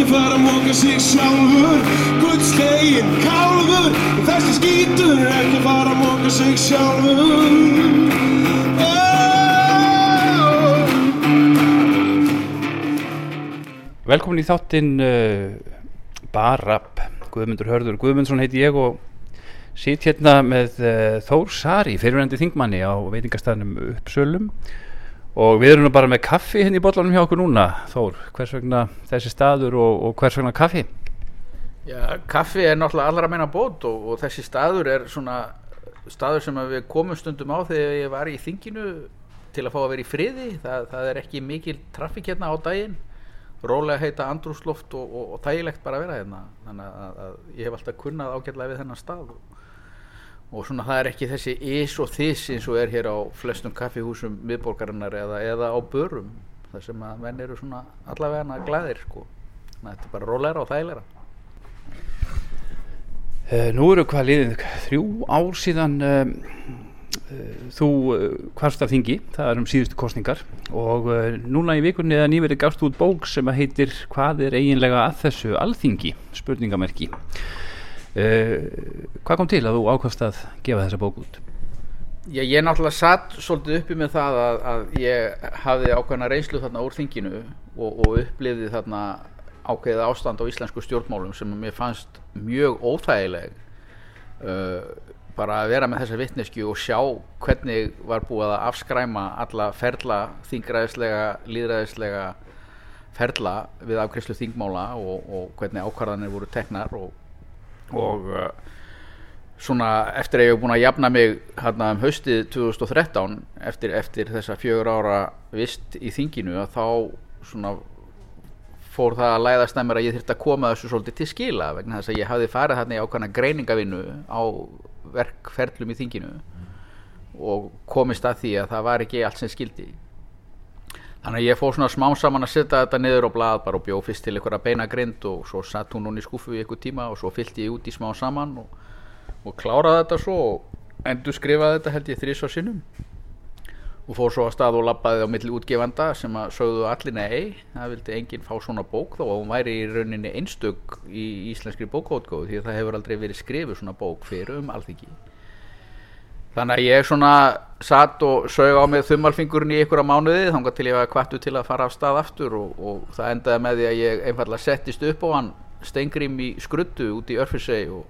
ekki fara að móka sig sjálfur. Guðslegin kálfur Þessi skítur ekki fara að móka sig sjálfur. Oh. Velkomin í þáttinn uh, Barab Guðmundur Hörður Guðmundsson heiti ég og sitt hérna með uh, Þór Sari, fyrirvændi þingmanni á veitingastæðnum Uppsölum og við erum bara með kaffi hérna í bollanum hjá okkur núna. Þór, hvers vegna þessi staður og, og hvers vegna kaffi? Já, kaffi er náttúrulega allra meina bót og, og þessi staður er svona staður sem við komum stundum á þegar ég var í þinginu til að fá að vera í friði. Það, það er ekki mikil trafík hérna á daginn. Rólega heita andrúsloft og, og þægilegt bara að vera hérna. Þannig að, að ég hef alltaf kunnað ágætlega við þennan stað og, og svona það er ekki þessi is og þis eins og er hér á flestum kaffihúsum miðborgarinnar eða, eða á börum þar sem að menn eru svona allavega glæðir sko. Þannig að þetta er bara rólegra og þægilegra. Uh, nú eru hvað liðin? Þrjú ár síðan uh, uh, þú hvarst af þingi, það er um síðustu kostningar og núna í vikunni eða nýverið gafst út bók sem að heitir Hvað er eiginlega að þessu alþingi? Spurningamerki. Hvað kom til að þú ákvæmst að gefa þessa bók út? Já, ég náttúrulega satt svolítið uppi með það að, að ég hafði ákveðna reynslu þarna úr þinginu og, og upplifði þarna ákveðið ástand á íslensku stjórnmálum sem mér fannst mjög óþægileg uh, bara að vera með þessa vittnesku og sjá hvernig var búið að afskræma alla ferla þingræðislega, líðræðislega ferla við afkrislu þingmála og, og hvernig ákvarðanir voru teknar og, og uh, svona eftir að ég hef búin að jafna mig hérna um haustið 2013 eftir, eftir þessa fjögur ára vist í þinginu að þá svona fór það að læðast að mér að ég þurfti að koma þessu svolítið til skila vegna þess að ég hafði farið þarna í ákvæmna greiningavinnu á verkferlum í þinginu og komist að því að það var ekki allt sem skildi þannig að ég fór svona smá saman að setja þetta niður á blad bara og bjóð fyrst til einhverja beina grind og svo satt hún hún í skuffu í einhver tíma og svo fylgti ég út í smá saman og, og kláraði þetta svo og endur skrifaði þetta held ég þrís á sinnum. Og fór svo að stað og lappaði á milli útgefanda sem að sögðu allir nei það vildi enginn fá svona bók þó að hún væri í rauninni einstök í íslenskri bókótgóð því að það hefur aldrei verið skrifið svona bók fyrir um alþingi þannig að ég svona satt og sög á mig þummalfingurinn í einhverja mánuði þannig til ég var kvartu til að fara af stað aftur og, og það endaði með því að ég einfallega settist upp á hann stengrim í skruddu út í Örfirsei og,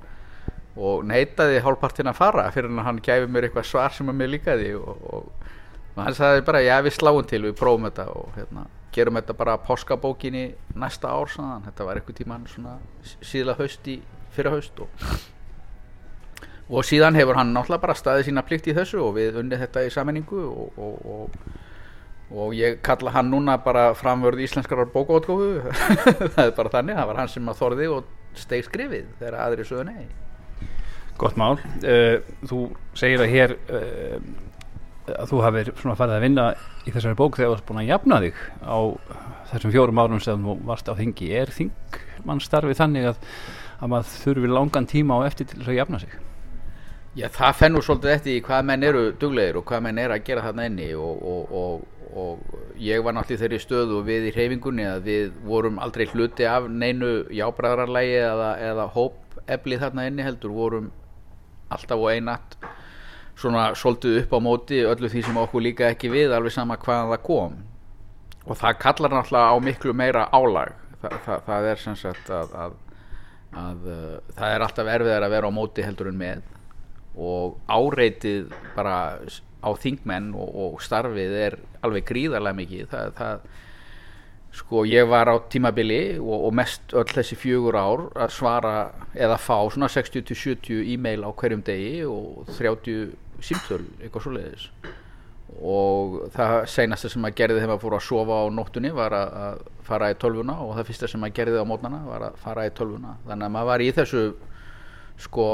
og neitaði hálfpartin að fara fyrir hann gæfi mér eitthvað svar sem að mér líkaði og, og hann sagði bara já við sláum til við prófum þetta og hérna, gerum þetta bara páskabókinni næsta ár sann. þetta var eitthvað tíman síðla haust í fyrra haust og, og síðan hefur hann náttúrulega bara staðið sína plikt í þessu og við unnið þetta í sammenningu og, og ég kalla hann núna bara framvörð íslenskar bókaótgófu það er bara þannig, það var hann sem að þorði og steg skrifið þegar aðri sögðu nei. Gott mál, uh, þú segir að hér uh, að þú hafið farið að vinna í þessari bók þegar þú varst búin að jafna þig á þessum fjórum árum sem þú varst á þingi. Er þingmannstarfi þannig að, að maður þurfi langan tíma á eftir til þess að jafna sig Já það fennur svolítið eftir í hvað menn eru duglegir og hvað menn er að gera þarna inni og, og, og, og ég var náttúrulega þeirri stöðu við í hreyfingunni að við vorum aldrei hluti af neinu jábræðararlægi eða, eða hópefli þarna inni heldur vorum alltaf og einatt svona svolítið upp á móti öllu því sem okkur líka ekki við alveg sama hvaðan það kom. Og það kallar náttúrulega á miklu meira álag. Þa, það, það er sem sagt að, að, að, að það er alltaf erfiðar að vera á móti heldur en með og áreitið bara á þingmenn og, og starfið er alveg gríðarlega mikið. Það, það sko ég var á tímabili og, og mest öll þessi fjögur ár að svara eða fá svona 60-70 e-mail á hverjum degi og 30 símtöl eitthvað svo leiðis og það seinasta sem að gerði þegar maður fór að sofa á nóttunni var að fara í tölvuna og það fyrsta sem að gerði á mótnana var að fara í tölvuna. Þannig að maður var í þessu sko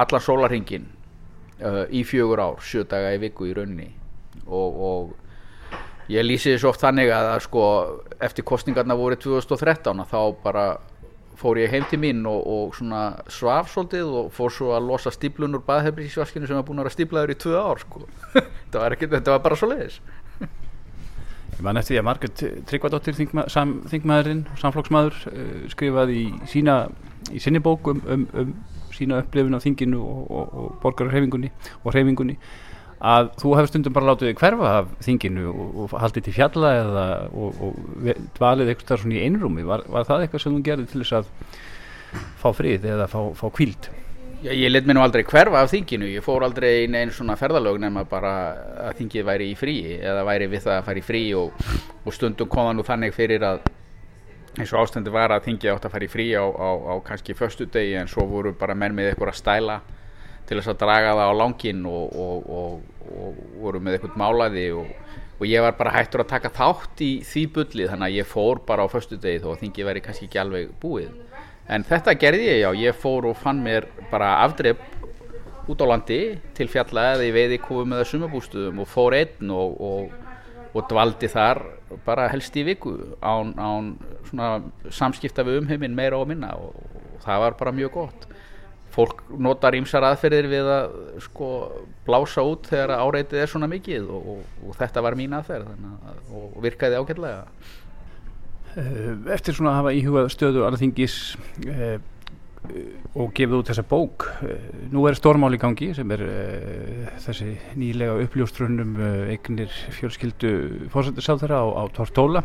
allan sólarhingin uh, í fjögur ár, sjö daga í viku í rauninni og, og ég lýsi þessu oft þannig að, sko eftir kostningarna voru 2013 þá bara fór ég heim til mín og, og svona svaf svolítið og fór svo að losa stíplun úr baðhefnisvaskinu sem var búin að vera stíplaður í tvö ár sko. þetta, var ekki, þetta var bara svo leiðis Ég man eftir því að Margrét Tryggvadóttir þingma, sam, þingmaðurinn samflokksmaður uh, skrifaði í sína í sinni bók um, um, um sína upplifun á þinginu og, og, og borgararhefingunni og hreyfingunni að þú hefur stundum bara látið þig hverfa af þinginu og, og haldið til fjalla eða og, dvalið eitthvað svona í einrúmi. Var, var það eitthvað sem þú gerði til þess að fá frið eða fá, fá kvíld Já, ég let mér nú aldrei hverfa af þinginu, ég fór aldrei í neinn svona ferðalög nema bara að þingið væri í fríi eða væri við það að fara í frí og stundum kom það nú þannig fyrir að eins og ástandi var að þingið átt að fara í frí á, á, á kannski föstudegi en svo voru bara menn með eitthvað að stæla til þess að draga það á langin og, og, og, og voru með eitthvað málaði og, ég var bara hættur að taka þátt í því bullið þannig að ég fór bara á föstudegi þó að þingið væri kannski ekki alveg búið. En þetta gerði ég já, ég fór og fann mér bara afdreip út á landi til fjalla eða í veiði kúum eða sumabústuðum og fór einn og, og, dvaldi þar bara helst í viku án, án samskipta við umheiminn meira og minna og, og það var bara mjög gott. Fólk notar ímsar aðferðir við að sko blása út þegar áreitið er svona mikið og, og, og þetta var mín aðferð að, og virkaði ágætlega. Eh, Eftir svona að hafa íhugað stöðu alþingis eh, og gefið út þessa bók. Eh, nú er stórmál í gangi sem er eh, þessi nýlega uppljóstrunum eh, eignir fjölskyldu fórsættisáþara á, á Tortóla.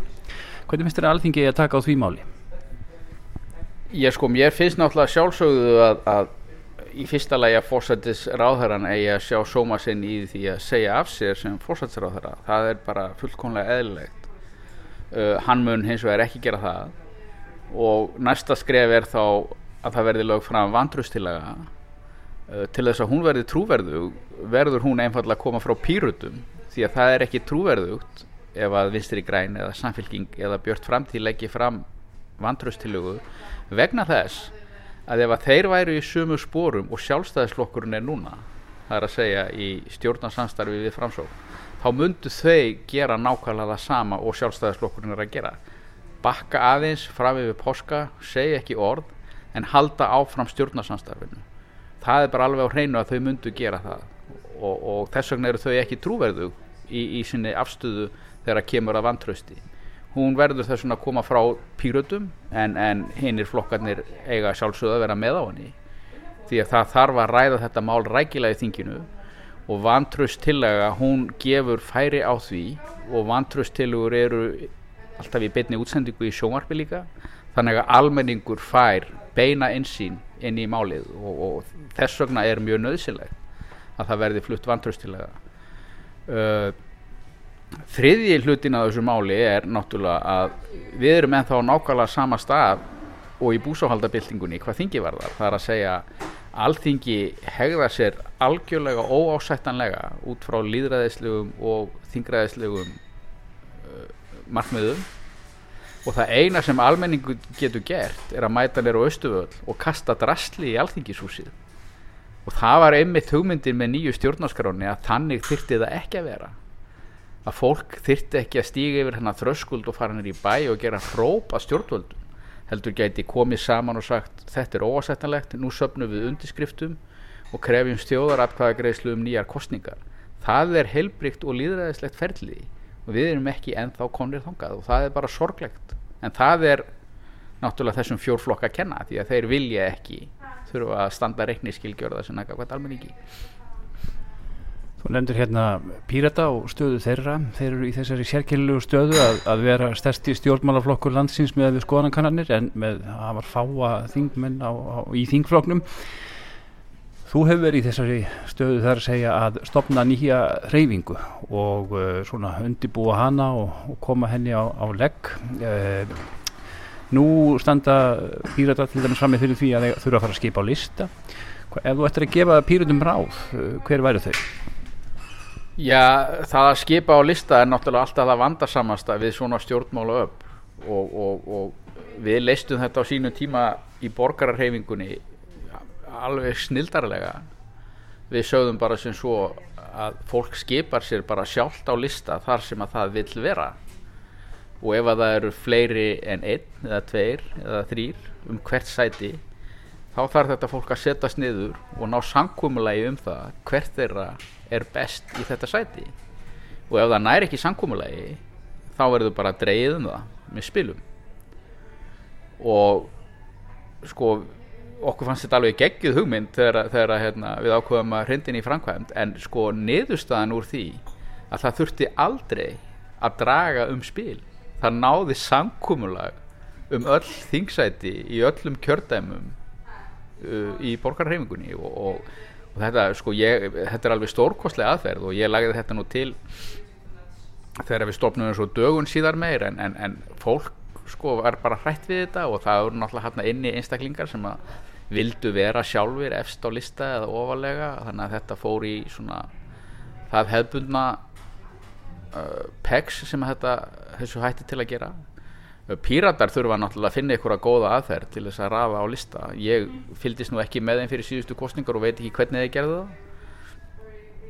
Hvernig finnst þér alþingi að taka á því máli? Ég sko, mér finnst náttúrulega sjálfsögðu að, að í fyrsta lagi að fórsættis ráðherran eigi að sjá sóma sinn í því að segja af sér sem fórsættis ráðherra það er bara fullkomlega eðlilegt. Uh, hann mun hins vegar ekki gera það. Og næsta skref er þá að það verði lög fram vantrustilega uh, til þess að hún verði trúverðug verður hún einfallega að koma frá pýrutum því að það er ekki trúverðugt ef að vinstri græn eða samfélking eða björt framtíð leggi fram vantraustilögu vegna þess að ef að þeir væru í sömu spórum og sjálfstæðislokkurinn er núna það er að segja í stjórnarsamstarfi við framsók þá myndu þau gera nákvæmlega það sama og sjálfstæðislokkurinn er að gera. Bakka aðeins fram yfir páska segja ekki orð en halda áfram stjórnarsamstarfinu. Það er bara alveg á hreinu að þau myndu gera það. Og, og þess vegna eru þau ekki trúverðu í, í sinni afstöðu þegar kemur að vantrausti. Hún verður þess vegna að koma frá pýrötum en, en hinnir flokkarnir eiga sjálfsögðu að vera með á henni. Því að það þarf að ræða þetta mál rækilega í þinginu. Og vantraust tillega hún gefur færi á því. Og vantraust tilugur eru alltaf í beinni útsendingu í sjónvarpi líka þannig að almenningur fær beina einsýn inn í málið og, og þess vegna er mjög nöðsilegt að það verði flutt vantraust tillega uh, þriðji hlutin að þessu máli er náttúrulega að við erum ennþá nákvæmlega sama stað og í búsáhaldabildingunni hvað þingi varðar. Það er að segja alþingi hegða sér algjörlega óásættanlega út frá líðræðislegum og þingræðislegum uh, markmiðum og það eina sem almenningu getur gert er að mæta nér á Östuvöll og kasta drasli í alþingishúsið. Og það var einmitt hugmyndin með nýju stjórnarskráni að þannig þyrfti það ekki að vera. Að fólk þyrfti ekki að stíga yfir hennar þröskuld og fara hennar í bæ og gera hróp að stjórnvöldum heldur gæti komið saman og sagt þetta er óasættanlegt, nú söpnum við undirskriftum og krefjum stjóðaratkvæðagreislu um nýjar kostningar það er heilbrygt og líðræðislegt ferli og við erum ekki ennþá konir þangað og það er bara sorglegt en það er náttúrulega þessum fjórflokka að kenna því að þeir vilja ekki þurfa að standa reikniskilgjörða sem nægja hvað almenningi Þú nefndir hérna Pírata og stöðu þeirra. Þeir eru í þessari sérkynlegu stöðu að, að vera stærsti stjórnmálaflokkur landsins með skoðanankannanir en með að hafa fáa þingmenn á, á, í þingflokknum. Þú hefur verið í þessari stöðu þar að segja að stopna nýja reyfingu og uh, svona undibúa hana og, og koma henni á, á legg. Uh, nú standa Pírata til dæmis fram með fyrir því að þeir þurfa að fara að skipa á lista. Hva- Ef þú ættir að gefa Píratum ráð, uh, hver væru þau? Já, það að skipa á lista er náttúrulega alltaf það vandarsamasta við svona stjórnmála upp og, og, og við leistum þetta á sínu tíma í borgararhefingunni alveg snildarlega. Við sögðum bara sem svo að fólk skipar sér bara sjálft á lista þar sem að það vill vera. Og ef að það eru fleiri en einn eða tveir eða þrýr um hvert sæti þá þarf þetta fólk að setjast niður og ná samkúmulagi um það hvert þeirra er best í þetta sæti. Og ef það næri ekki samkúmulagi þá verður bara dreigð um það með spilum. Og sko okkur fannst þetta alveg geggjuð hugmynd þegar, þegar hérna, við ákveðum að hrindin í framkvæmd. En sko niðurstaðan úr því að það þurfti aldrei að draga um spil. Það náði samkúmulag um öll þingsæti í öllum kjördæmum uh, í borgarhreifingunni og, og, og þetta, sko, ég, þetta er alveg stórkostlega aðferð og ég lagði þetta nú til þegar við stopnum svo dögun síðar meir en, en, en fólk sko var bara hrætt við þetta og það voru náttúrulega hérna inni einstaklingar sem að vildu vera sjálfur efst á lista eða ofalega þannig að þetta fór í svona það hefbundna uh, pegs sem þetta þessu hætti til að gera. Píratar þurfa náttúrulega að finna ykkur að góða aðferð til þess að rafa á lista. Ég fylgist nú ekki með þeim fyrir síðustu kostningar og veit ekki hvernig þeir gerðu það.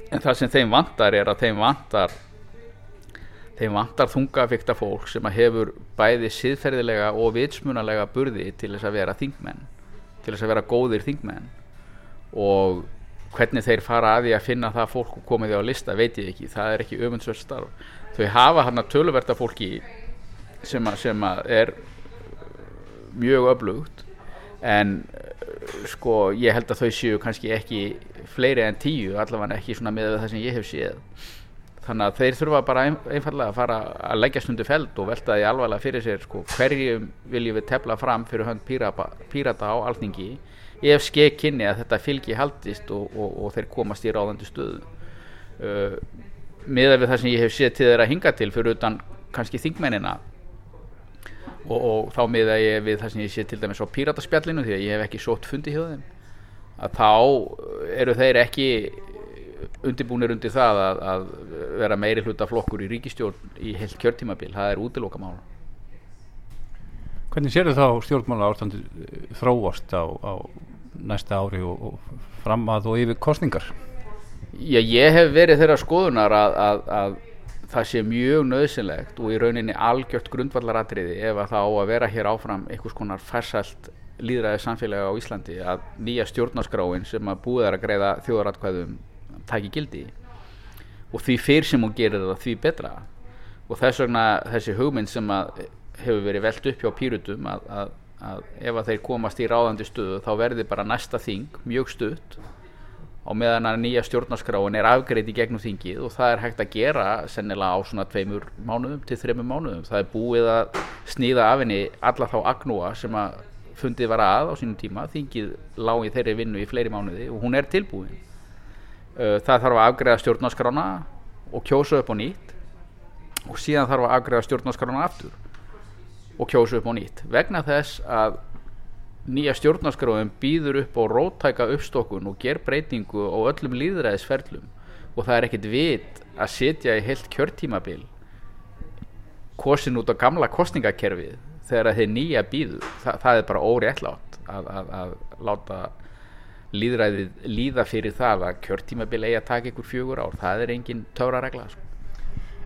En það sem þeim vantar er að þeim vantar þeim vantar þungafikta fólk sem að hefur bæði siðferðilega og vitsmunalega burði til þess að vera þingmenn til þess að vera góðir þingmenn. Og hvernig þeir fara að því að finna það fólk og komið því á lista veit ég ekki, það er ekki öfundsverð starf. Þau hafa hann að töluverta fólki sem að, sem að er mjög öflugt. En sko ég held að þau séu kannski ekki fleiri en tíu allavega ekki svona með það sem ég hef séð þannig að þeir þurfa bara ein, einfallega að fara að leggja stundu feld og velta því alvarlega fyrir sér sko, hverjum viljum við tefla fram fyrir hönd pírata, á alþingi? Ef skekk kynni að þetta fylgi haldist og, og, og þeir komast í ráðandi stöðu. Uh, miða við það sem ég hef séð til þeirra hinga til fyrir utan kannski þingmennina og, og þá miða ég við það sem ég sé til dæmis á pírataspjallinu því að ég hef ekki sótt fundi hjá þeim að þá eru þeir ekki undirbúinir undir það að, að vera meiri hluta flokkur í ríkistjórn í heilt kjörtímabil, það er útilokamál Hvernig sér þá stjórnmála ástandi þróast á, á næsta ári og, og fram að og yfir kostningar? Já, ég hef verið þeirra skoðunar að, að, að það sé mjög nöðsynlegt og í rauninni algjört grundvallaratriði ef að það á að vera hér áfram einhvers konar farsælt líðræði samfélagi á Íslandi að nýja stjórnarskráin sem að búið er að greiða þjóðaratkvæðum taki gildi. Og því fyrr sem hún gerir það því betra. Og þess vegna þessi hugmynd sem hefur verið velt upp hjá pýrutum að, að, að ef að þeir komast í ráðandi stöðu þá verði bara næsta þing mjög stutt á meðan að nýja stjórnarskráin er afgreiti gegnum þingið og það er hægt að gera sennilega á svona tveimur mánuðum til þreimur mánuðum. Það er búið að snýða af henni alla þá agnúa sem að fundið var að á sínum tíma. Þingið lág í þeirri vinnu í fleiri mánuði og hún er tilbúin það þarf að afgreða stjórnarskrána og kjósa upp á nýtt. Og síðan þarf að afgreða stjórnarskrána aftur og kjósa upp á nýtt. Vegna þess að nýja stjórnarskráðum býður upp á róttæka uppstokkun og ger breytingu á öllum líðræðisferlum og það er ekkit vit að setja í heilt kjörtímabil kosin út á gamla kostningakerfið þegar þeir nýja býður. Þa, það er bara óréttlátt að, að, að láta líðræðið líða fyrir það að kjörtímabil eigi að taka ykkur fjögur ár. Það er engin töfra regla sko.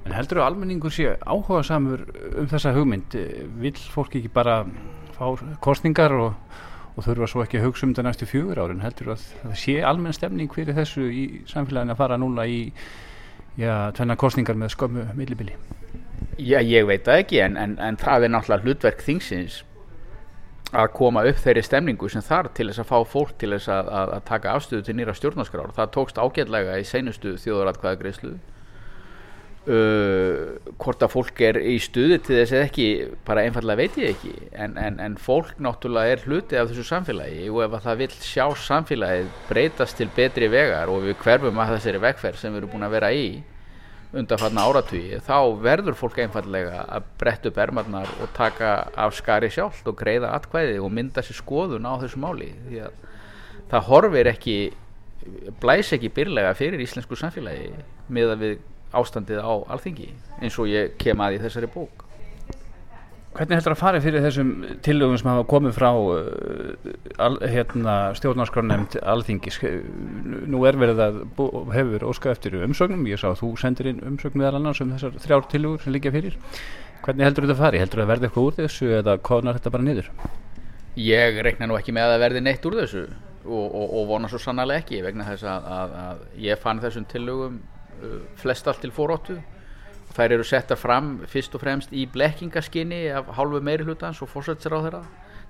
En heldur þú að almenningur sé áhuga samur um þessa hugmynd? Vil fólk ekki bara fá kostningar og, og þurfa svo ekki að hugsa um það næstu fjögur árin? Heldur að það sé almenn stemning fyrir þessu í samfélaginu að fara núna í já, tvenna kostningar með skömmu millibili? Já, ég veit það ekki en, en, en það er náttúrulega hlutverk þingsins að koma upp þeirri stemningu sem þarf til þess að fá fólk til þess að, að, að taka afstöðu til nýra stjórnarskrár. Það tókst ágætlega í seinustu þjóðaratkvæðagreyslu uh, hvort að fólk er í stuði til þess eða ekki bara einfallega veit ég ekki. En, en, en fólk náttúrulega er hluti af þessu samfélagi. Og ef það vil sjá samfélagið breytast til betri vegar og við hverfum að þessari vegferð sem við erum búin að vera í undanfarna áratvíi þá verður fólk einfallega að bretta upp ermarnar og taka af skari sjálft og greiða atkvæði og mynda sér skoðun á þessu máli því að það horfir ekki blæs ekki byrlega fyrir íslensku samfélagi með að við ástandið á alþingi eins og ég kem að í þessari bók Hvernig heldur að fara fyrir þessum tillögum sem hafa komið frá uh, al, hérna, stjórnarskránemnd alþingis? Nú er verið að hefur óskað eftir umsögnum, ég sá að þú sendir inn umsögn meðal annars um þessar þrjár tillögur sem liggja fyrir. Hvernig heldur þetta að fara? Heldur þetta að verði eitthvað úr þessu eða konar þetta bara niður? Ég reikna nú ekki með að verði neitt úr þessu og, og, og vona svo sannlega ekki vegna þess að, að, að ég fann þessum tillögum uh, flest allt til fóróttu þær eru settar fram fyrst og fremst í blekkingaskinni af hálfu meiri hlutans og fórsættisra á þeirra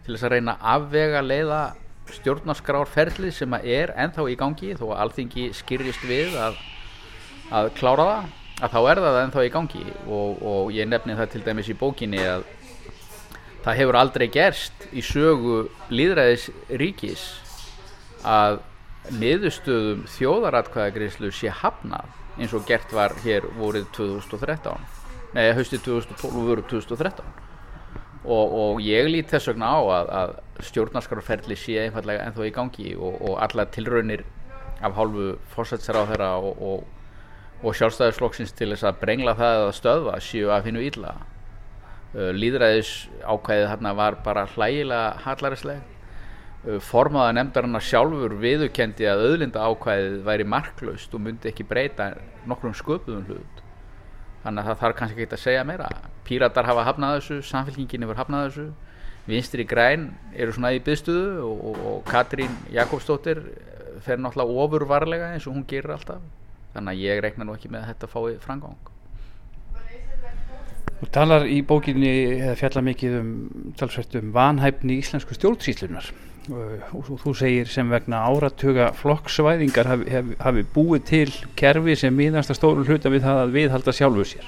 til þess að reyna afvega leiða stjórnarskrárferlið sem að er ennþá í gangi þó að alþingi skýrist við að, að klára það að þá er það ennþá í gangi. Og, og ég nefni það til dæmis í bókinni að það hefur aldrei gerst í sögu líðræðis ríkis að niðurstöðum þjóðaratkvæðagreyslu sé hafnað eins og gert var hér vorið 2013 nei, haustið 2012 og voruð 2013 og, og ég lít þess vegna á að, að stjórnarskarferðli sé einfallega ennþá í gangi og, og alla tilraunir af hálfu fórsætsar á þeirra og, og, sjálfstæðisflokksins til þess að brengla það að stöðva séu af hinnu ílla líðræðis ákvæðið hérna var bara hlægilega hallarisleg formaða nefndarinnar sjálfur viðurkendi að auðlinda ákvæðið væri marklaust og myndi ekki breyta nokkrum sköpuðum hlut. Þannig að það þarf kannski ekki að segja meira. Píratar hafa hafnað þessu, samfélkingin hefur hafnað þessu. Vinstri græn eru svona í byðstuðu og, og, og Katrín Jakobsdóttir fer náttúrulega ofurvarlega eins og hún gerir alltaf. Þannig að ég reikna nú ekki með að þetta fái frangang Þú talar í bókinni eða fjalla mikið um talsvært um vanhæfni íslensku stjórnsýslunar og þú segir sem vegna áratuga flokksvæðingar hafi, hafi, hafi búið til kerfi sem miðast að stóru hluta við það að viðhalda sjálfu sér.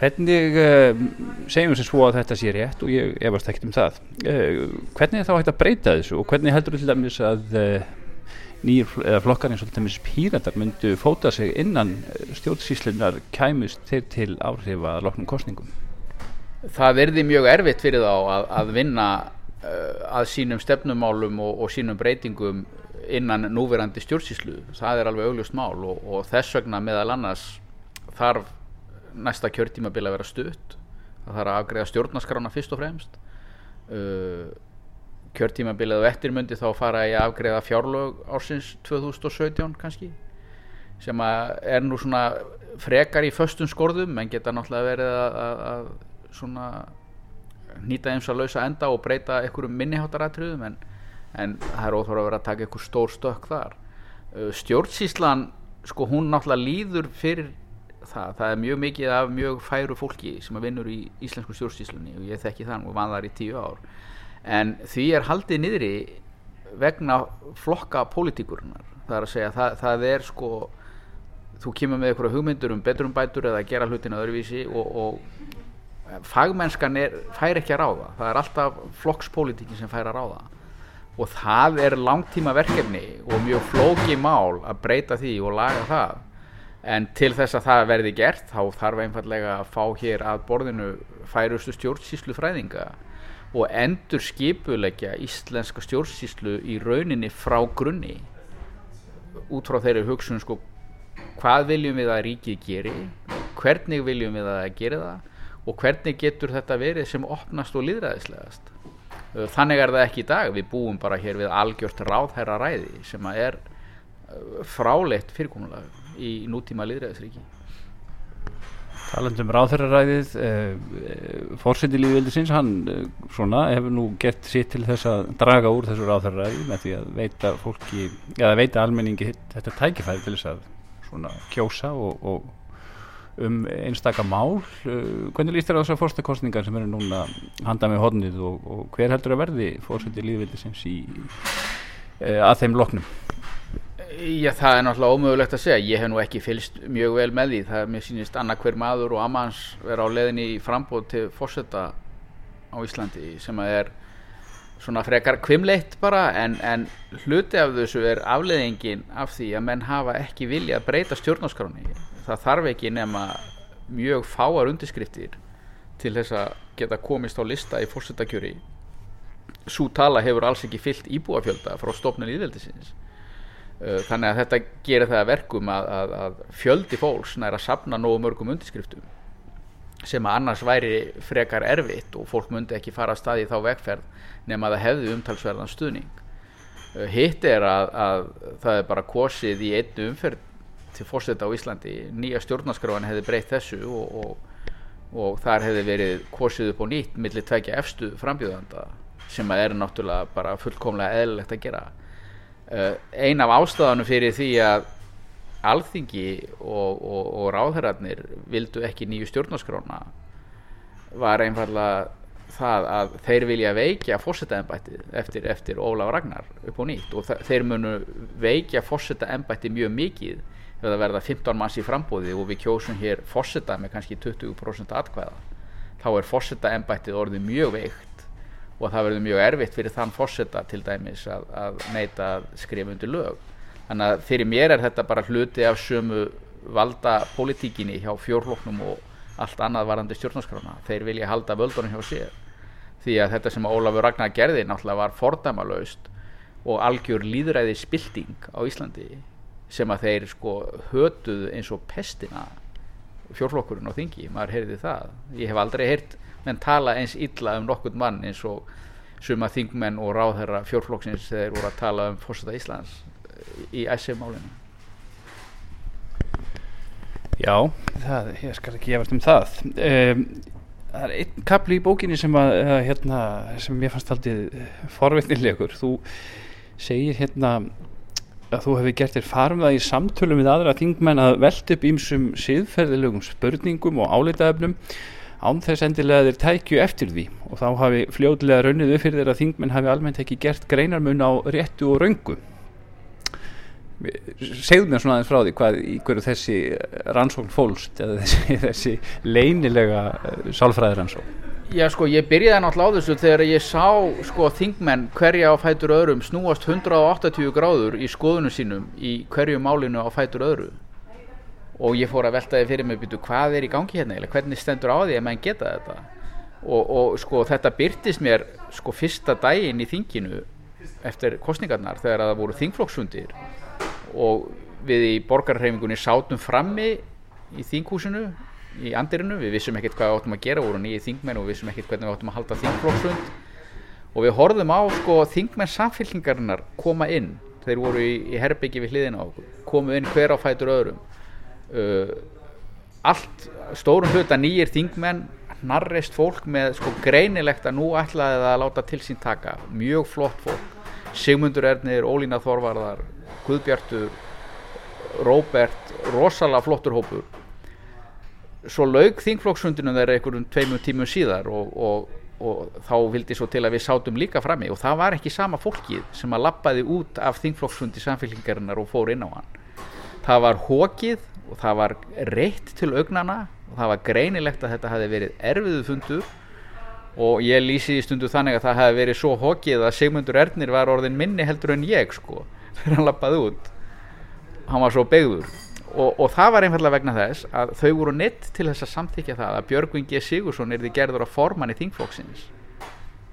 Hvernig uh, segjum sem svo að þetta sé rétt og ég efast ekkert um það. Uh, hvernig er þá hægt að breyta þessu og hvernig heldur til dæmis að uh, nýjir flokkar eins og til dæmis píratar myndu fóta sig innan stjórnsýslunar kæmust þeir til áhrifa að loknum kostningum Það verði mjög erfitt fyrir þá að, að vinna að sínum stefnumálum og, og sínum breytingum innan núverandi stjórnsýslu. Það er alveg augljóst mál og, og þess vegna meðal annars þarf næsta kjörtímabil að vera stutt. Það þarf að afgreða stjórnaskrána fyrst og fremst. Uh, kjörtímabilið og eftirmundi þá fara ég að afgreða fjárlög ársins 2017 kannski sem er nú svona frekar í föstum skorðum. En geta náttúrulega verið að, að, að svona nýta eins að lausa enda og breyta einhverjum minnihátaratriðum en, en það er óþára að vera að taka einhver stór stökk þar. Stjórnsíslan sko hún náttúrulega líður fyrir það, það er mjög mikið af mjög færu fólki sem að vinnur í íslensku stjórnsíslunni og ég þekki þann og van þar í tíu ár en því er haldið niðri vegna flokka pólitíkurinnar. Það er að segja, það, það er sko þú kemur með einhverja hugmyndur um betrumbætur eða að gera hlutina öðruvísi og, og fagmennskan er, fær ekki að ráða. Það er alltaf flokkspolítikin sem fær að ráða. Og það er langtíma verkefni og mjög flóki mál að breyta því og laga það. En til þess að það verði gert þá þarf einfallega að fá hér að borðinu færustu stjórnsýslu fræðinga og endur skipulegja íslenska stjórnsýslu í rauninni frá grunni út frá þeirri hugsun sko hvað viljum við að ríkið geri hvernig viljum við að það geri það og hvernig getur þetta verið sem opnast og liðræðislegast þannig er það ekki í dag. Við búum bara hér við algjört ráðherra ræði sem að er fráleitt fyrirkomulega í nútíma liðræðisríki Talandum ráðherraræðið eh, fórseti lífveldisins hann eh, svona hefur nú gert sitt til þess að draga úr þessu ráðherraræði með því að veita fólki eða veita almenningi þetta tækifæri til þess að svona kjósa og, og um einstaka mál. Uh, hvernig líst þér á þessar fórstakostningar sem eru núna handa með hodnið og, og hver heldur að verði fórseti lífveldisins í uh, að þeim loknum Já, það er náttúrulega ómögulegt að segja. Ég hef nú ekki fylst mjög vel með því. Það er mér sínist annað hver maður og ammans vera á leðinni í frambóð til fórseta á Íslandi sem að er svona frekar kvimleitt bara en, en hluti af þessu er afleðingin af því að menn hafa ekki vilja að breyta stjórnarskráni. Það þarf ekki nema mjög fáar undirskriftir til þess að geta komist á lista í fórsetakjöri. Sú tala hefur alls ekki fyllt íbúafjölda frá stofnun íðveldisins þannig að þetta gerir það verkum að, að, að fjöldi fólks nær að sapna nógu mörgum undirskriftum sem að annars væri frekar erfitt og fólk myndi ekki fara að staði þá vegferð nema að það hefði umtalsverðan stuðning. Hitt er að, að það er bara kosið í einnu umferð til fórseta á Íslandi. Nýja stjórnarskráin hefði breytt þessu og, og, og þar hefði verið kosið upp á nýtt millir tvekja efstu frambjöðanda sem að er náttúrulega bara fullkomlega eðlilegt að gera ein af ástafanum fyrir því að alþingi og, og, og ráðherrarnir vildu ekki nýju stjórnarskrána var einfallega það að þeir vilja veikja fórsetaembættið eftir, eftir Ólaf Ragnar upp á nýtt. Og þeir munu veikja fórsetaembættið mjög mikið ef það verða 15 manns í frambóði og við kjósum hér fórseta með kannski 20% atkvæða. Þá er fórsetaembættið orðið mjög veikt og það verður mjög erfitt fyrir þann fórseta til dæmis að, að neita undir lög. Þannig að fyrir mér er þetta bara hluti af sömu valda pólitíkinni hjá fjórfloknum og allt annað varandi stjórnarskrána. Þeir vilja halda völdunum hjá sér. Því að þetta sem Ólafur Ragnar gerði náttúrulega var fordæmalaust og algjör líðræði spilting á Íslandi sem að þeir sko hötuðu eins og pestina fjórflokkurinn á þingi, maður heyrði það. Ég hef aldrei heyrt menn tala eins illa um nokkurn mann eins og suma þingmenn og ráðherra fjórflokksins þegar voru að tala um fórseta Íslands í SF-málinu Já, það, ég skal ekki gefast um það. Um, Það er einn kapli í bókinni sem að uh, hérna, sem mér fannst aldrei forveitnilegur þú segir hérna að þú hefur gert þér farum það í samtölum við aðra þingmenn að velta upp ímsum siðferðilegum spurningum og álitaefnum án þess endilega þeir tækju eftir því. Og þá hafi fljóðlega raunnið upp fyrir þeir að þingmenn hafi almennt ekki gert greinarmun á réttu og röngu. Segðu mér svona aðeins frá því hvað í hverju þessi rannsókn fólst eða þessi, þessi leynilega uh, sálfræði rannsókn Já sko, ég byrjaði náttúrulega á þessu þegar ég sá sko þingmenn hverja á fætur öðrum snúast 180 gráður í skoðunum sínum í hverju málinu á fætur öðru og ég fór að velta því fyrir mig býtu hvað er í gangi hérna eða hvernig stendur á því að menn geta þetta? Og, og sko þetta byrtist mér sko fyrsta daginn í þinginu eftir kostningarnar þegar að það voru þingflokksfundir og við í borgarreifingunni sátum frammi í þinghúsinu í andirinu, við vissum ekkert hvað við áttum að gera voru nýju þingmenn og við vissum ekkert hvernig við áttum að halda þingflokksfund. Og við horfðum á sko þingmenn samfélkingarinnar koma inn, þeir voru í, í herbyggi við hliðina á okkur, komu inn hver á fætur öðrum uh, allt, stórum hluta nýjir þingmenn, narrist fólk með sko greinilegt að nú ætlaði það að láta til sín taka, mjög flott fólk. Sigmundur Ernir, Ólína Þorvarðar Guðbjartur Róbert, rosalega flottur hópur. Svo laug þingflokksfundinu þeirra einhverjum tveimum tímum síðar og, og, og þá vildi svo til að við sátum líka frammi. Og það var ekki sama fólkið sem að lappaði út af þingflokksfundi samfélkingarinnar og fór inn á hann það var hókið og það var reitt til augnana og það var greinilegt að þetta hafi verið erfiðu fundur. Og ég lýsi í stundu þannig að það hafi verið svo hókið að Sigmundur Ernir var orðin minni heldur en ég sko þegar hann lappaði út. Hann var svo beigður og, og það var einfallega vegna þess að þau voru neitt til þess að samþykja það að Björgvin G. Sigursson er því gerður að formanni þingflokksins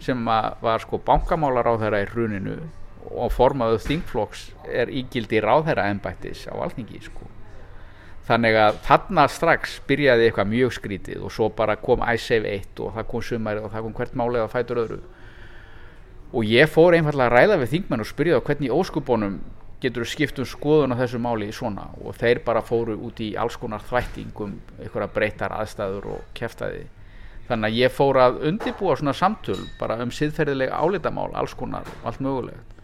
sem var sko bankamálar á þeirra í hruninu og formaðu þingflokks er ígildi ráðherra embættis á alþingi sko. Þannig að þarna strax byrjaði eitthvað mjög skrítið og svo bara kom iSave 1 og það kom sumarið og það kom hvert málið að fætur öðru. Og ég fór einfallega að ræða við þingmenn og spyrja þá hvernig óskubónum getur skipt um skoðun á þessu máli í svona? Og þeir bara fóru út í alls konar þvættingum, einhverja breytar aðstæður og keftaði þannig að ég fór að undibúa svona samtöl bara um siðferðilega álitamál alls konar, allt mögulegt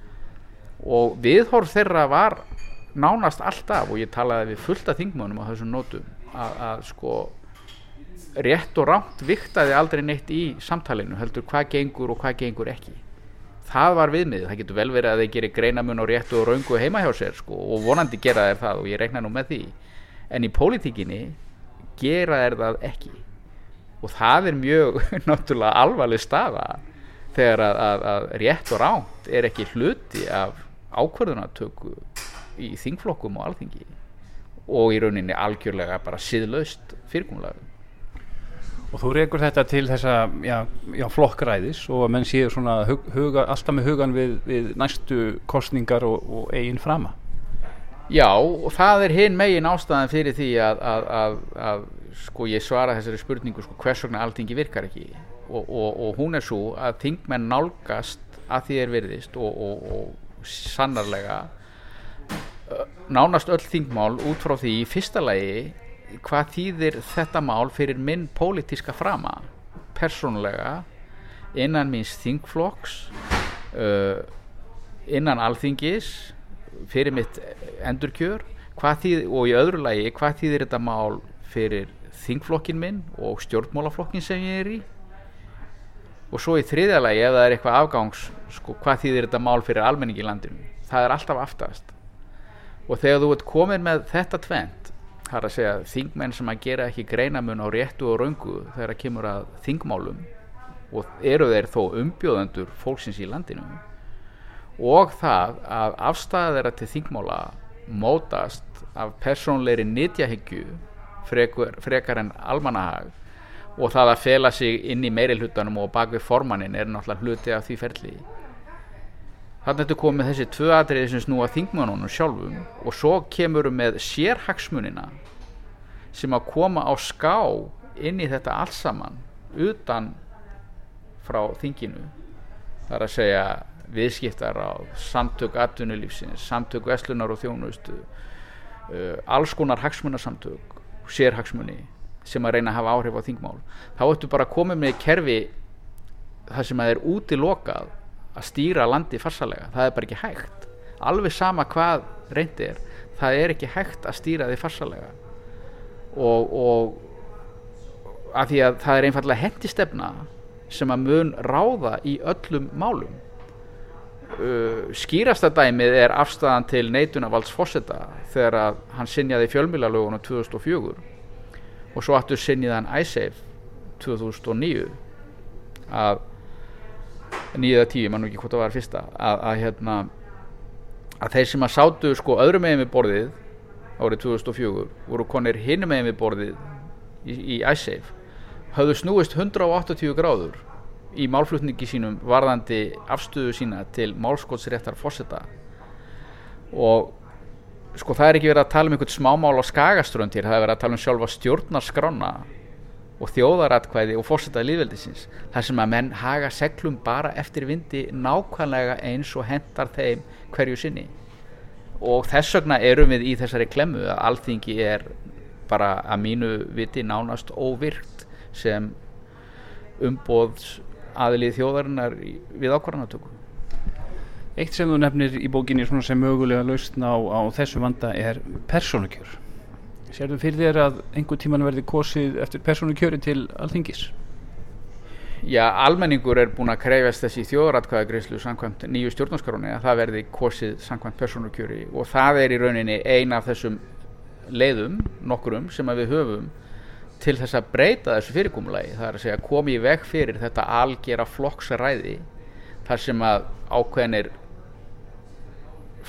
og viðhorf þeirra var nánast alltaf og ég talaði við fullta þingmönum á þessum nótum að, að sko rétt og rámt viktaði aldrei neitt í samtalinu heldur hvað gengur og hvað gengur ekki. Það var viðmið, það getur vel verið að þeir gerir greinamun og réttu og raungu heima hjá sér sko, og vonandi gera þeir það og ég reikna nú með því. En í pólitíkinni gera þeir það ekki. Og það er mjög náttúrulega alvarleg staða þegar að, að, að rétt og ránt er ekki hluti af ákvörðunatöku í þingflokkum og alþingi og í rauninni algjörlega bara siðlaust fyrirkomlega og þú reykur þetta til þessa já, já, flokkræðis og að menn séu svona hug, huga, alltaf með hugan við, við næstu kostningar og, og eigin frama? Já, og það er hinn megin ástæðan fyrir því að, að, að, að sko ég svara þessari spurningu sko, hvers vegna alltingi virkar ekki? Og, og, og hún er svo að þingmenn nálgast að því er virðist og, og sannarlega nánast öll þingmál út frá því í fyrsta lagi hvað þýðir þetta mál fyrir minn pólitíska frama. Persónulega innan míns þingflokks uh, innan alþingis fyrir mitt endurkjör þýð, og í öðru lagi hvað þýðir þetta mál fyrir þingflokkin minn og stjórnmálaflokkin sem ég er í og svo í þriðja lagi ef það er eitthvað afgangs sko, hvað þýðir þetta mál fyrir almenningi í landinu? Það er alltaf aftast. Og þegar þú ert komin með þetta tvent það er að segja þingmenn sem að gera ekki greinamun á réttu og raungu þegar það kemur að þingmálum og eru þeir þó umbjóðendur fólksins í landinu og það að afstæða þeirra til þingmála mótast af persónleiri nýtjahyggju frekar en almanahag og það að fela sig inn í meiri hlutanum og bak við formannin er náttúrulega hluti af því ferli. Þannig að þetta komið þessi tvö atriði sem snúa þingmannunum sjálfum og svo kemur með sérhagsmunina sem að koma á ská inn í þetta alls saman utan frá þinginu. Það er að segja viðskiptar á samtök atvinnulífsins, samtök veslunar og þjónustu uh, alls konar hagsmunarsamtök sérhagsmuni sem að reyna að hafa áhrif á þingmál. Þá ættu bara að koma með kerfi það sem að er útilokað að stýra landi farsalega það er bara ekki hægt. Alveg sama hvað reyndi er það er ekki hægt að stýra því farsalega og, og af því að það er einfallega hendistefna sem að mun ráða í öllum málum. Uh, skýrasta dæmið er afstæðan til neitunarvalds fósetta þegar að hann sinjaði fjölmiðlalögunum 2004 og svo aftur sinjaði hann ISAFE 2009 að nýða tíu, mann ekki hvort það var fyrsta. Að, að hérna að þeir sem að sátu sko öðrum megin við borðið árið 2004 voru konir hinum megin við borðið í, í ISAFE höfðu snúist 180 gráður í málflutningi sínum varðandi afstöðu sína til málskótsréttar fósetta og sko það er ekki verið að tala um einhvern smámál á skagaströnd hér, það er verið að tala um sjálfa stjórnarskrána og þjóðaratkvæði og fósetta líðveldisins þar sem að menn haga seglum bara eftir vindi nákvæmlega eins og hendar þeim hverju sinni. Og þess vegna erum við í þessari klemmu að alþingi er bara að mínu viti nánast óvirkt sem umbóðs aðlið þjóðarinnar við ákvarðanatöku Eitt sem þú nefnir í bókinni sem mögulega lausn á, á þessu vanda er persónukjör. Sérðu fyrir þér að einhver tíman verði kosið eftir persónukjöri til alþingis? Já, almenningur er búin að krefjast þessi þjóðaratkvæðagreyslu samkvæmt nýju stjórnarskráni að það verði kosið samkvæmt persónukjöri og það er í rauninni ein af þessum leiðum, nokkurum, sem við höfum til þess að breyta þessu fyrirkomulagi. Það er að segja komi í veg fyrir þetta algera flokksræði þar sem að ákveðnir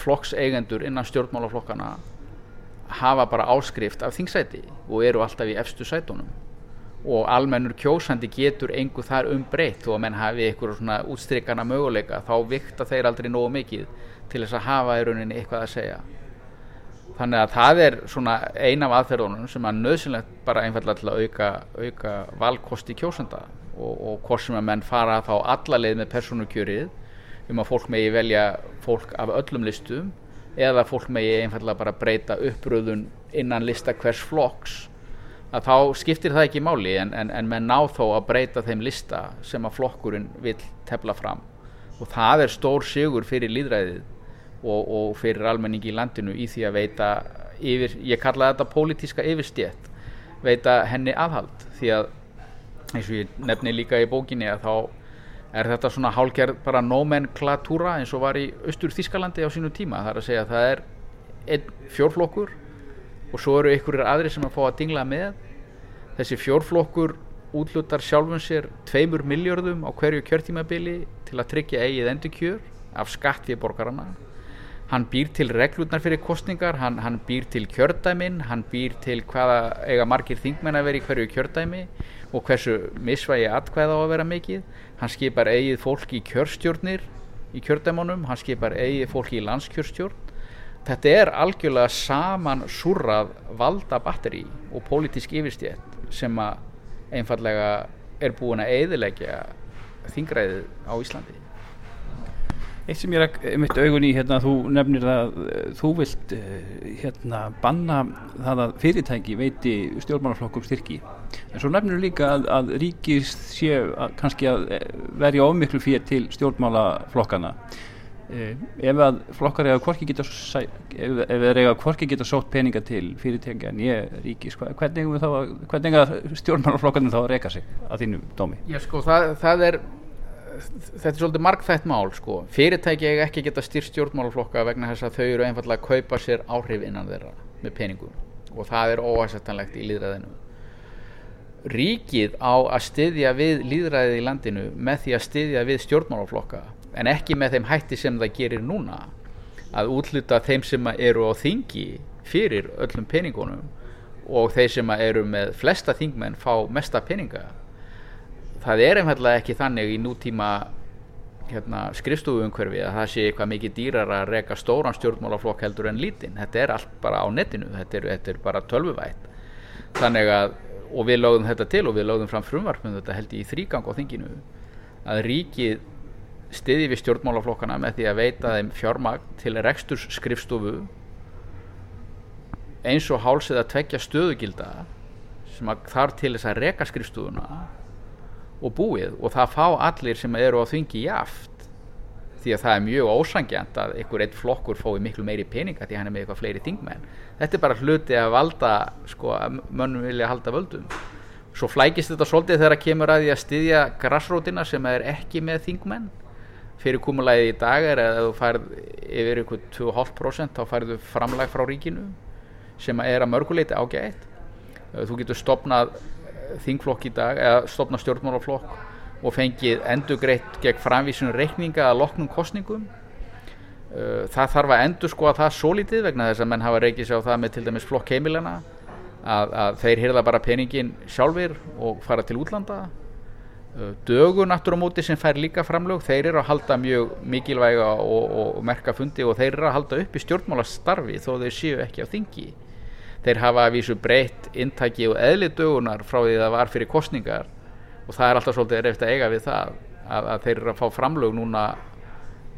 flokkseigendur innan stjórnmálaflokkana hafa bara áskrift af þingsæti og eru alltaf í efstu sætunum. Og almennur kjósandi getur engu þar umbreytt og að menn hafi eitthvað svona útstrykana möguleika þá vikta þeir aldrei nógu mikið til þess að hafa í rauninni eitthvað að segja. Þannig að það er svona ein af aðferðunum sem er nöðsynlegt bara einfallega til að auka, auka valkosti kjósanda og, og hvort sem að menn fara þá alla leið með persónukjörið um að fólk megi velja fólk af öllum listum eða fólk megi einfallega bara breyta uppröðun innan lista hvers flokks að þá skiptir það ekki máli en, en, en menn ná þó að breyta þeim lista sem að flokkurinn vill tefla fram. Og það er stór sigur fyrir líðræðið og, og fyrir almenningi í landinu í því að veita yfir, ég kalla þetta pólitíska yfirstjétt veita henni aðhald. Því að eins og ég nefni líka í bókinni að þá er þetta svona hálgerð bara nomenklatúra eins og var í austur Þískalandi á sínu tíma? Það er að segja að það er einn fjórflokkur og svo eru einhverjir aðri sem að fá að dingla með. Þessi fjórflokkur útlutar sjálfum sér tveimur miljörðum á hverju kjörtímabili til að tryggja eigið endurkjör af skatt við borgarana hann býr til reglurnar fyrir kostningar hann, hann býr til kjördæmin hann býr til hvaða eiga margir þingmenn að vera í hverju kjördæmi og hversu misvægi atkvæða á að vera mikið. Hann skipar eigið fólk í kjörstjórnir í kjördæmunum, hann skipar eigið fólk í landskjörstjórn. Þetta er algjörlega saman súrrað valda batteri og pólitísk yfirstjætt sem að einfallega er búin að eiðilegja þingræðið á Íslandi Eitt sem ég er mitt augun í hérna, þú nefnir að eh, þú vilt eh, hérna banna það að fyrirtæki veiti stjórnmálaflokkum styrki. En svo nefnir líka að, að ríkis sé að, kannski að eh, verja ofmiklu fyrir til stjórnmálaflokkana. Ef að flokkar eiga hvorki geta geta sótt peninga til fyrirtækja en ég ríkis hvernig þá hvernig eiga stjórnmálaflokkarnir þá að reyka sig að þínum dómi Já, sko, það, það er þetta er svolítið margþætt mál sko. fyrirtæki eiga ekki geta styrst stjórnmálaflokka vegna þess að þau eru einfallega að kaupa sér áhrif innan þeirra með peningum. Og það er óæsettanlegt í líðræðinu ríkið á að styðja við líðræðið í landinu með því að styðja við stjórnmálaflokka en ekki með þeim hætti sem það gerir núna. Að útluta þeim sem eru á þingi fyrir öllum peningunum og þeir sem eru með flesta þingmenn fá mesta peninga það er einfallega ekki þannig í nútíma hérna, skrifstofuumhverfi að það sé eitthvað mikið dýrar að reka stóran stjórnmálaflokk heldur en lítinn. Þetta er allt bara á netinu þetta er, þetta er bara tölvuvætt. Þannig að, og við lögðum þetta til og við lögðum fram frumvarpum þetta held ég í þrýgang á þinginu að ríkið stiði við stjórnmálaflokkana með því að veita þeim fjármagn til reksturs skrifstofu eins og háls eða tveggja stöðugilda sem að þarf til þess að reka skrifstofuna og búið og það fá allir sem eru á þingi jaft því að það er mjög ósangjant að einhver eitt flokkur fái miklu meiri peninga því hann er með eitthvað fleiri þingmenn. Þetta er bara hluti að valda sko, að mönnum vilja halda völdum. Svo flækist þetta svolítið þegar kemur að því að styðja grassrótina sem er ekki með þingmenn. Fyrir kumulæði í dag er að þú færð yfir ykkur 2,5% þá færðu framlag frá ríkinu sem er að mörguleiti ágætt. Þú getur stopnað þingflokk í dag eða stopnað stjórnmálaflokk og fengið endugreitt gegn framvísinu reikninga að loknum kostningum Uh, það þarf að endur sko að það svo lítið vegna þess að menn hafa reykið sér á það með til dæmis flokk heimilana að, að þeir hýrða bara peningin sjálfur og fara til útlanda. Uh, dögun aftur á móti sem fær líka framlög þeir eru að halda mjög mikilvæga og, og merka fundi og þeir eru að halda upp í stjórnmálastarfi þó þeir séu ekki á þingi þeir hafa að vísu breytt intaki og eðli dögunar frá því það var fyrir kostningar og það er alltaf svolítið reyft að eiga við það að, að þeir eru að fá framlög núna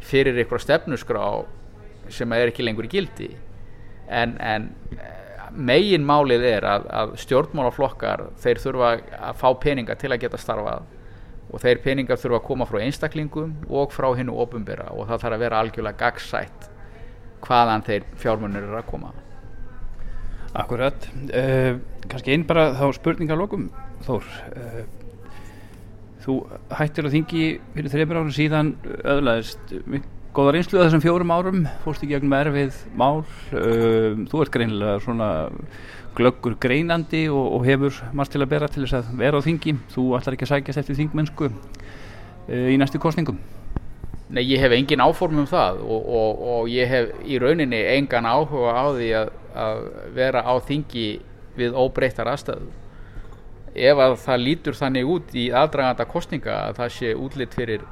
fyrir eitthvað stefnusgrá sem er ekki lengur í gildi. En, en megin málið er að, að stjórnmálaflokkar þeir þurfa að fá peninga til að geta starfað og þeir peningar þurfa að koma frá einstaklingum og frá hinnu opumbera og það þarf að vera algjörlega gagsætt hvaðan þeir fjármunir eru að koma Akkurat, uh, kannski einn bara þá spurningar lokum Þór uh, Þú hættir á þingi fyrir þreymur árum síðan öðlaðist góða reynslu að þessum fjórum árum fórst í gegnum erfið mál. Uh, þú ert greinilega svona glöggur greinandi og, og hefur margt til að bera til þess að vera á þingi. Þú ætlar ekki að sækjast eftir þingmennsku í næstu kostningum Nei, ég hef engin áform um það og, og, og ég hef í rauninni engan áhuga á því að, að vera á þingi við óbreyttar aðstöðu ef að það lítur þannig út í aðdraganda kostninga að það sé útlitt fyrir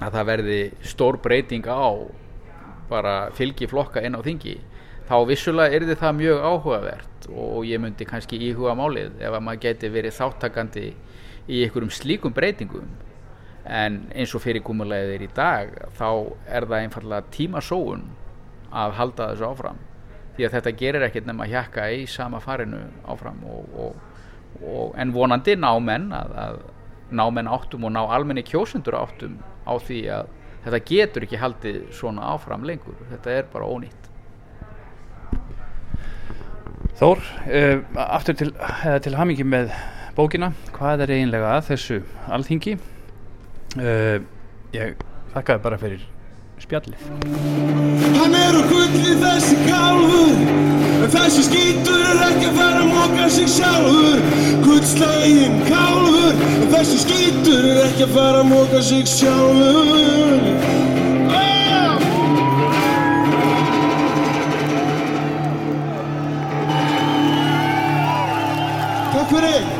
að það verði stór breyting á bara fylgi flokka inn á þingi þá vissulega er það mjög áhugavert og ég myndi kannski íhuga málið ef að maður geti verið þáttakandi í einhverjum slíkum breytingum. En eins og fyrirkomulegið er í dag þá er það einfallega tímasóun að halda þessu áfram því að þetta gerir ekkert nema að hjakka í sama farinu áfram og, og og, en vonandi ná menn að, að ná menn áttum og ná almenni kjósendur áttum á því að þetta getur ekki haldið svona áfram lengur. Þetta er bara ónýtt. Þór, uh, aftur til, uh, til hamingi með bókina. Hvað er eiginlega að þessu alþingi? Uh, ég þakkaði bara fyrir spjallið. Hann er á gulli þessi kálfur En þessi skítur er ekki að fara að móka sig sjálfur. Gullslegin kálfur En þessi skítur er ekki að fara að móka sig sjálfur! Takk fyrir